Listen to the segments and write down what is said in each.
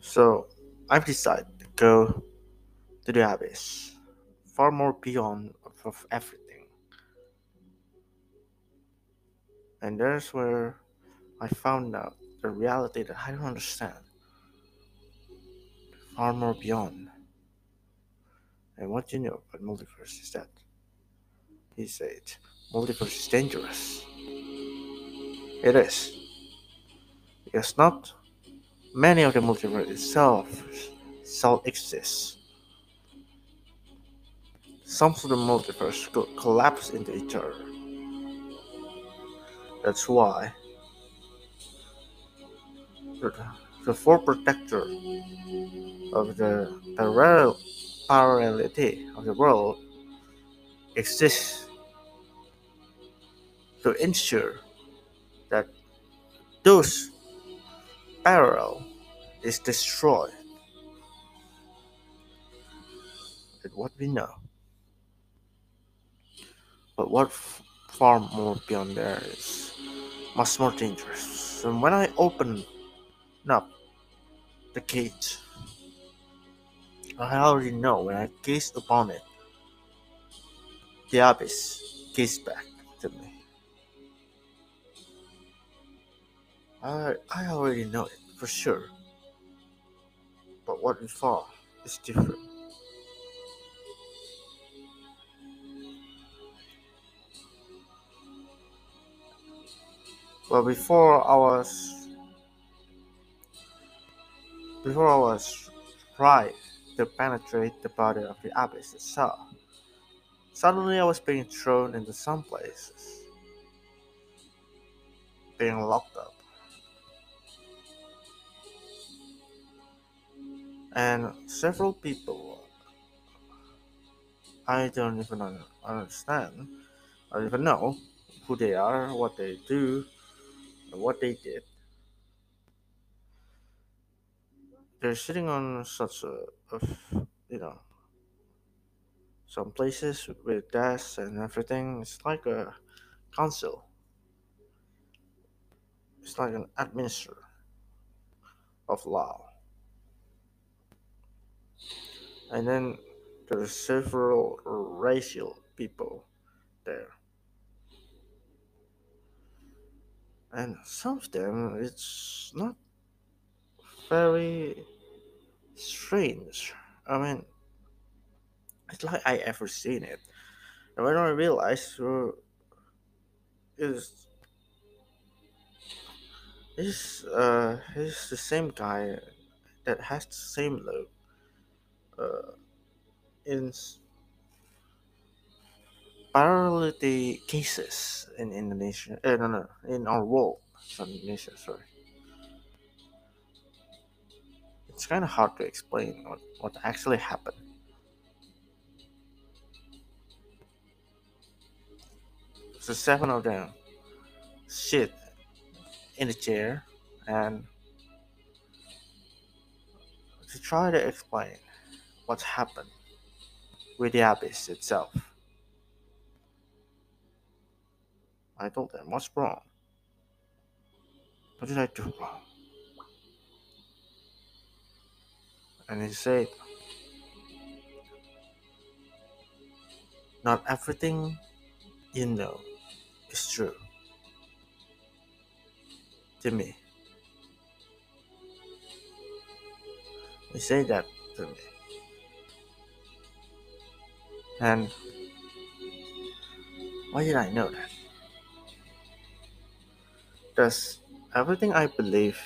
So I've decided to go to the abyss, far more beyond of everything. And there's where I found out the reality that I don't understand. Far more beyond. And what you know about multiverse is that he said multiverse is dangerous. It is. Because not many of the multiverse itself self exists. Some of the multiverse could collapse into each other. That's why the, the four protector of the parallel parallelity of the world exists to ensure that those parallel is destroyed. That's what we know. But what far more beyond there is much more dangerous. And when I open up the gate, I already know when I gaze upon it, the abyss gazed back to me. I, I already know it for sure. But what we is different. Well, before I was before I was tried to penetrate the body of the abyss itself, suddenly I was being thrown into some places, being locked up. And several people I don't even understand, I don't even know who they are, what they do, what they did. They're sitting on such a, of you know, some places with desks and everything. It's like a council. It's like an administrator of law. And then there's several racial people there. And some of them, it's not very strange. I mean, it's like I ever seen it. And when I realized uh, is is uh is the same guy that has the same look uh in parallelity cases in Indonesia. Uh, no, no, in our world, Indonesia. Sorry, it's kind of hard to explain what what actually happened. So seven of them sit in a chair and to try to explain what happened with the abyss itself. I told them what's wrong. What did I do wrong? And he said, Not everything you know is true to me. He said that to me. And why did I know that? Does everything I believe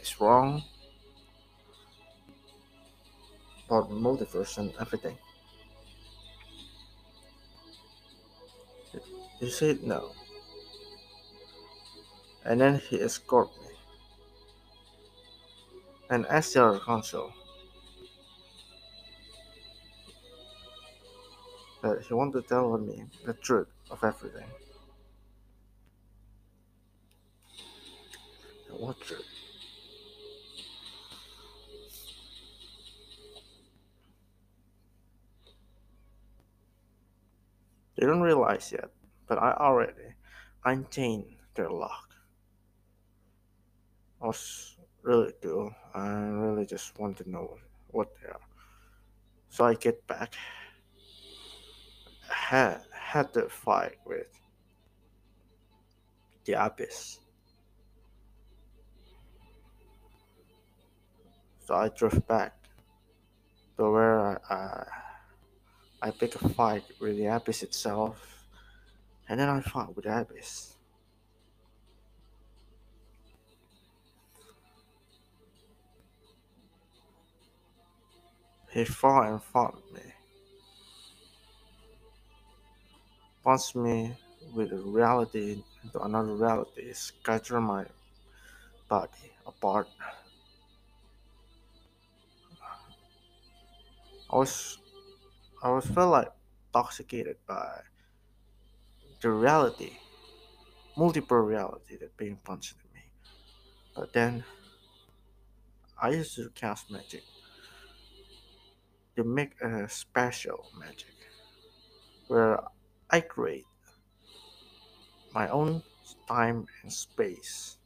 is wrong about multiverse and everything? He said no. And then he escorted me. And asked the other that he wanted to tell me the truth of everything. What truth? They don't realize yet, but I already unchained their lock. I was really cool. I really just want to know what they are. So I get back, had had to fight with the abyss. So I drove back to where I, I, I pick a fight with the abyss itself, and then I fought with the abyss. He fought and fought me, punched me with reality into another reality, scatter my body apart. I was I was felt like intoxicated by the reality, multiple reality that being punched at me. But then I used to cast magic to make a special magic where I create my own time and space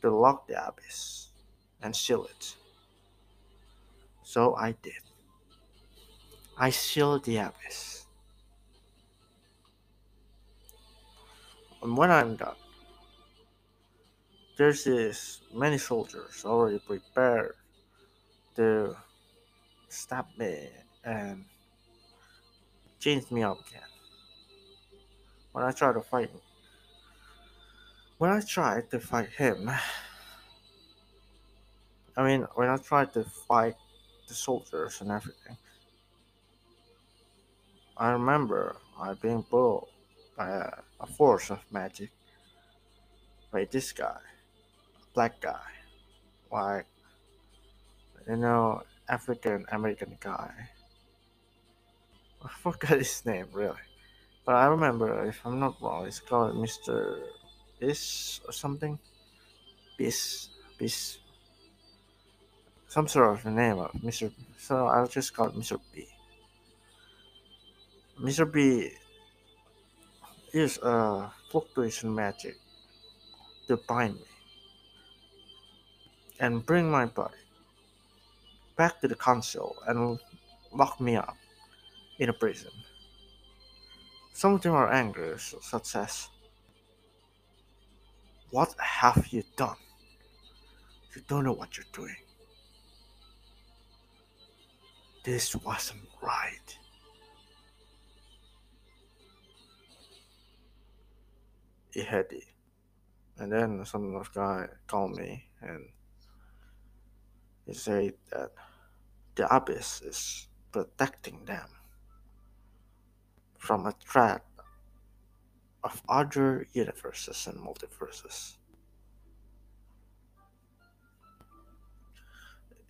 to lock the abyss and seal it. So I did. I sealed the abyss. And when I'm done, there's this many soldiers already prepared to stab me and change me up again. When I try to fight him. when I tried to fight him I mean when I tried to fight the soldiers and everything, I remember I being pulled by a, a force of magic by this guy, a black guy, like you know African American guy. I forgot his name really, but I remember if I'm not wrong, it's called Mister Biss or something. Biss, Biss, some sort of name of Mister. So I'll just call Mister B. Mister B is a fluctuation magic to bind me and bring my body back to the console and lock me up in a prison. Some of them are angry, such as, What have you done? You don't know what you're doing. This wasn't right. Ihedi. And then some of guy called me and he said that the abyss is protecting them from a threat of other universes and multiverses.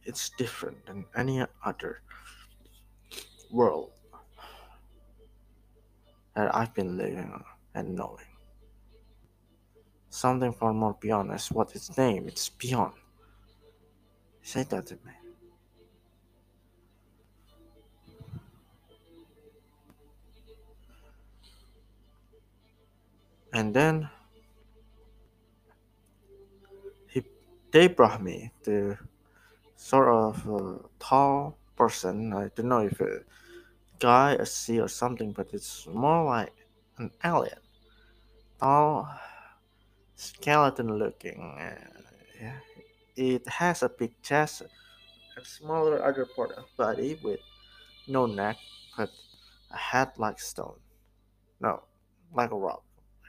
It's different than any other world that I've been living and knowing. Something far more beyond is what its name, it's beyond. Say that to me. And then he they brought me the sort of tall person. I don't know if a guy, a sea, or something, but it's more like an alien. Tall, skeleton looking. Yeah. It has a big chest, a smaller other part of body with no neck, but a head like stone. No, like a rock,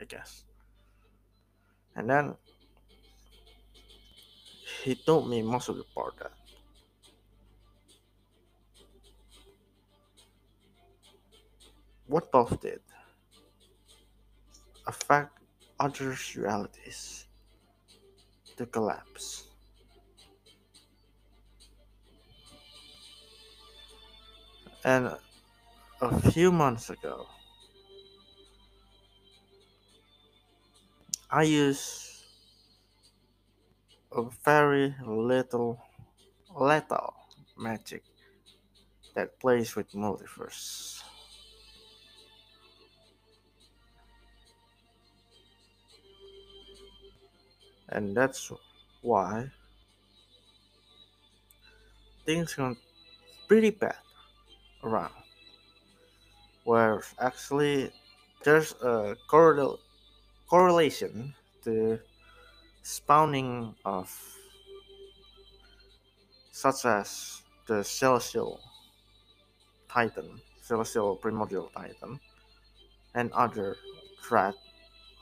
I guess. And then he told me most of the part that what both did affect others' realities to collapse. And a few months ago, I use a very little lethal magic that plays with multiverse. And that's why things gone pretty bad around. Where actually there's a correl- correlation to spawning of such as the celestial titan, celestial primordial titan, and other threat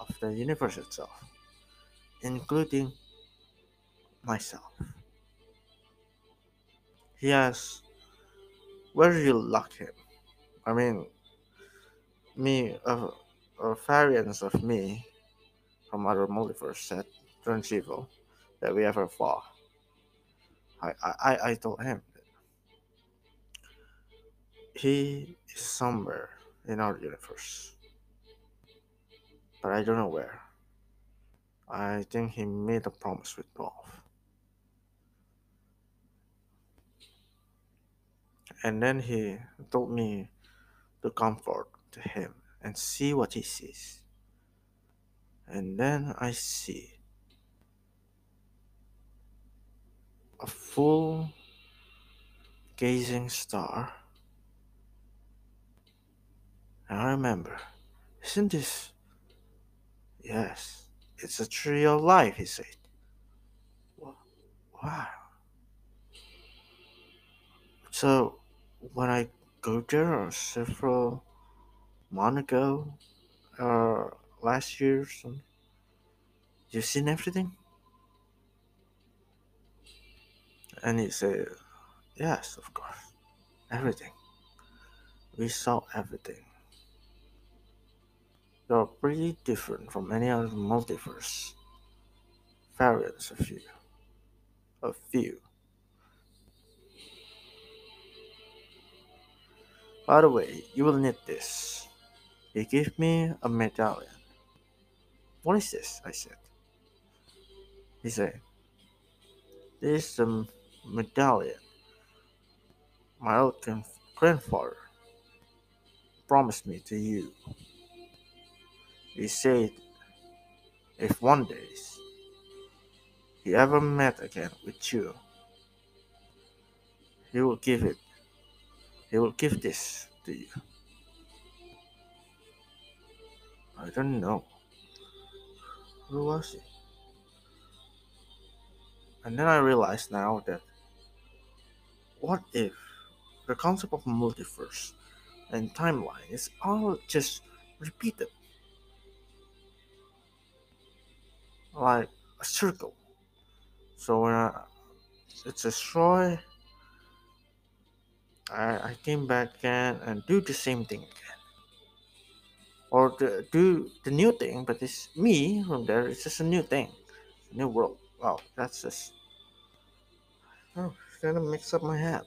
of the universe itself, including myself. He has where you lock him. I mean, me, uh, uh, a, a variance of me from other multiverse set turns that we ever fought. I, I, I told him that he is somewhere in our universe, but I don't know where. I think he made a promise with Dolph. And then he told me to comfort to him and see what he sees. And then I see a full gazing star. And I remember, isn't this? Yes, it's a tree of life, he said. Wow. So when I go there several months ago or last year, some, You've seen everything? And he uh, said, Yes, of course. Everything. We saw everything. You're pretty different from any other multiverse. Variants of you. A few. By the way, you will need this. He gave me a medallion. What is this? I said. He said, This is a medallion my old grandfather promised me to you. He said if one day he ever met again with you, he will give it. He will give this to you. I don't know. Who was he? And then I realized now that what if the concept of multiverse and timeline is all just repeated like a circle. So when I, it's destroyed, I, I came back again and do the same thing again. Or the, do the new thing, but it's me from there, it's just a new thing. New world. Wow, that's just. Oh, it's gonna mix up my head.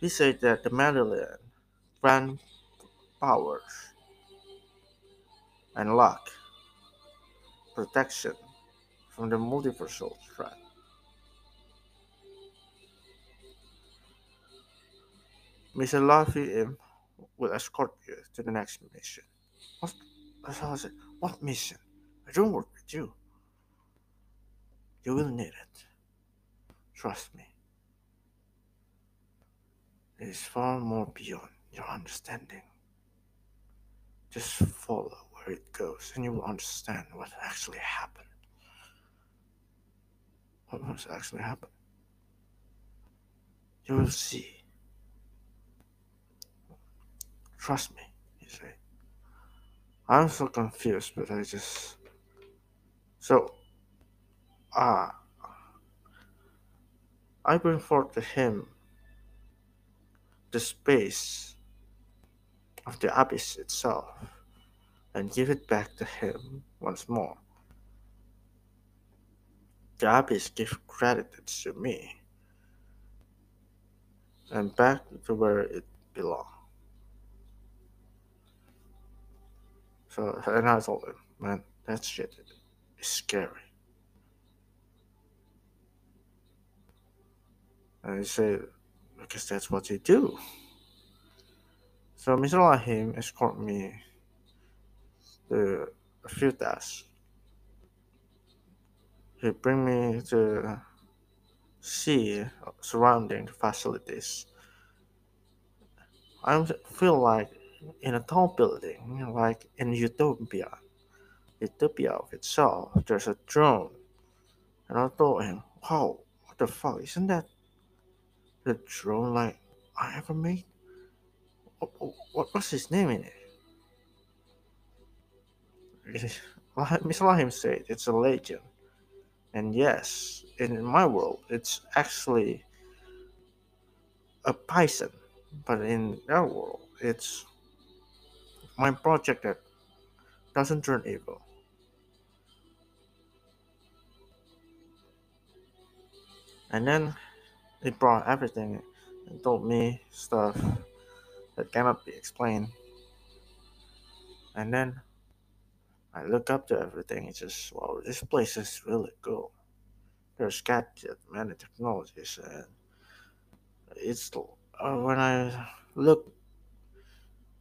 He said that the medallion grant powers and luck, protection from the multiversal threat. Mr. M will escort you to the next mission. What? What mission? I don't work with you. You will need it. Trust me. It is far more beyond your understanding. Just follow where it goes and you will understand what actually happened. What must actually happen? You will see. Trust me, he said. I'm so confused, but I just. So, ah. Uh, I bring forth to him the space of the abyss itself and give it back to him once more. The abyss give credit to me and back to where it belongs. So, and I him, man, that shit is scary. And he said, because that's what they do. So Mr. Lahim escorted me do a few tasks. He bring me to see surrounding facilities. I feel like in a tall building, like in Utopia. Utopia of itself, there's a drone. And I told him, wow, what the fuck, isn't that the drone like I ever made? What, what's his name in it? Mr. Lahim said, it's a legend. And yes, in my world, it's actually a Python. But in their world, it's my project that doesn't turn evil. And then he brought everything and told me stuff that cannot be explained. And then I look up to everything. It's just, wow, this place is really cool. There's gadgets, many technologies, and it's uh, when I look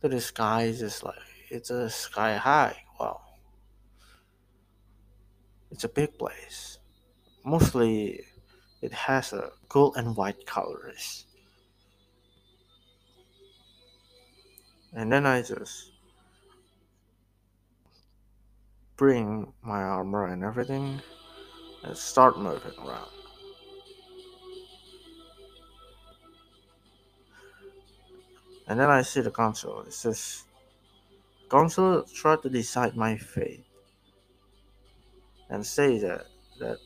the sky, is just like it's a sky high. Wow, it's a big place. Mostly, it has a gold and white colors. And then I just bring my armor and everything and start moving around. And then I see the console. It says, console try to decide my fate and say that that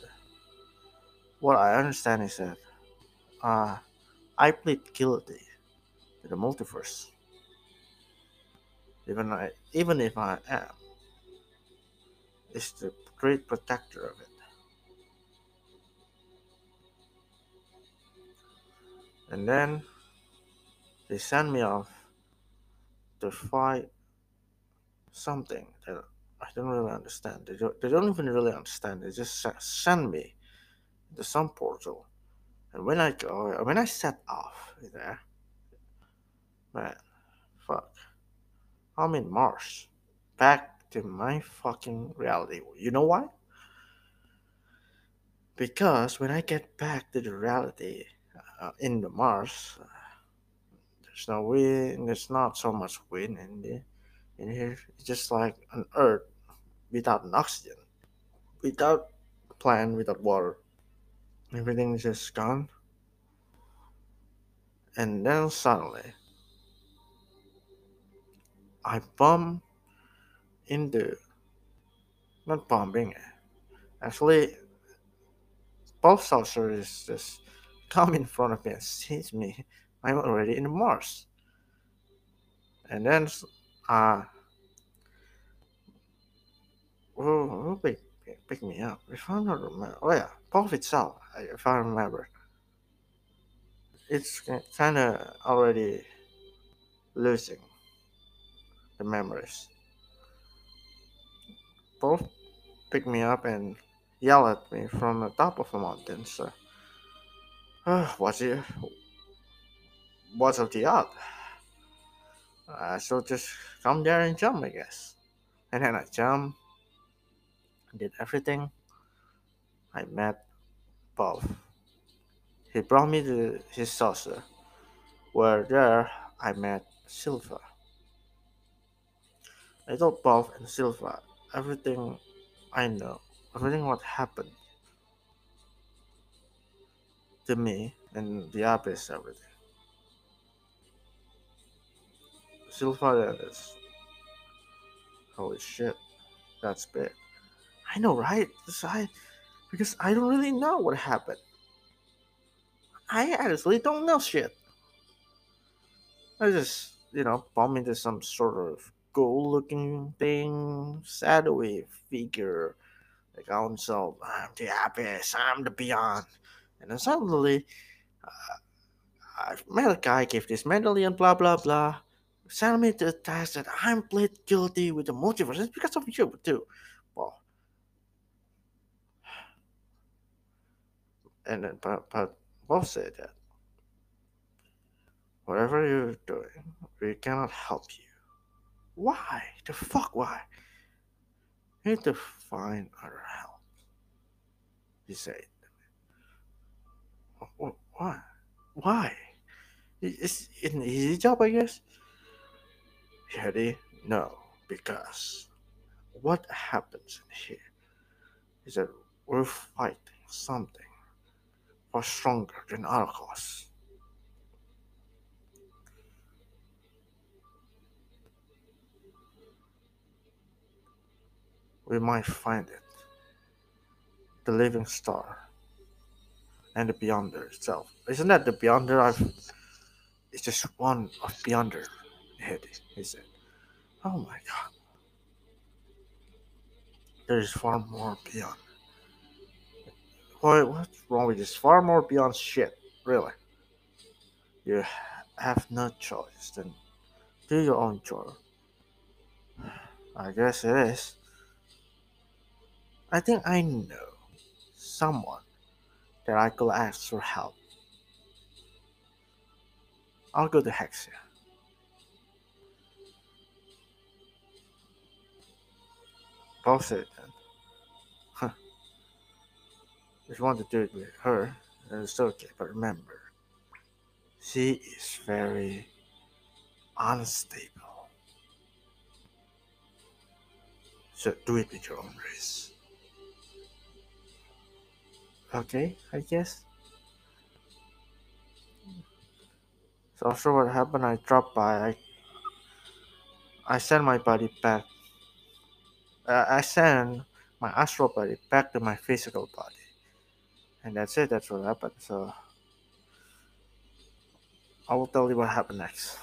what I understand is that uh, I plead guilty to the multiverse. Even I, even if I am, is the great protector of it. And then they send me off to fight something that I don't really understand. They don't, they don't even really understand. They just send me to some portal. And when I go, when I set off there, man, fuck, I'm in Mars, back to my fucking reality. You know why? Because when I get back to the reality uh, in the Mars, there's no wind. There's not so much wind in the in here. It's just like an Earth without an oxygen, without plant, without water. Everything is just gone. And then suddenly, I bump into not bombing. Actually, both saucers just come in front of me and sees me. I'm already in Mars. And then, uh, who pick, pick me up? If I'm not remember, oh yeah, both itself, if I remember. It's kind of already losing the memories. Both pick me up and yell at me from the top of the mountain. So, uh, what's it? What's up the up? Uh, so just come there and jump, I guess. And then I jump, did everything. I met Bob. He brought me to his saucer, where there I met Silva. I told Bob and Silva everything I know, everything what happened to me and the abyss, everything. Silva is holy shit, that's big. I know, right? I, because I don't really know what happened. I honestly don't know shit. I just, you know, bump into some sort of cool looking thing, shadowy figure. Like on so I'm the abyss, I'm the beyond. And then suddenly, uh, I met a guy, gave this medallion, blah blah blah. Sent me to task that I'm plead guilty with the multiverse. It's because of you too. Well, and then but but both said that whatever you're doing, we cannot help you. Why? The fuck why? You need to find other help, he said. Why? Why? It's an easy job, I guess. Eddie, no, because what happens here is that we're fighting something far stronger than our cause. We might find it. The living star and the Beyonder itself. Isn't that the Beyonder I've it's just one of Beyonder is it? Oh my god. There's far more beyond. What, what's wrong with this? Far more beyond shit, really. You have no choice than do your own job. I guess it is. I think I know someone that I could ask for help. I'll go to Hexia. Both it. Huh. If you want to do it with her, it's okay. But remember, she is very unstable. So do it with your own risk. Okay, I guess. So after what happened, I dropped by. I I sent my body back. Uh, I send my astral body back to my physical body, and that's it. That's what happened. So I will tell you what happened next.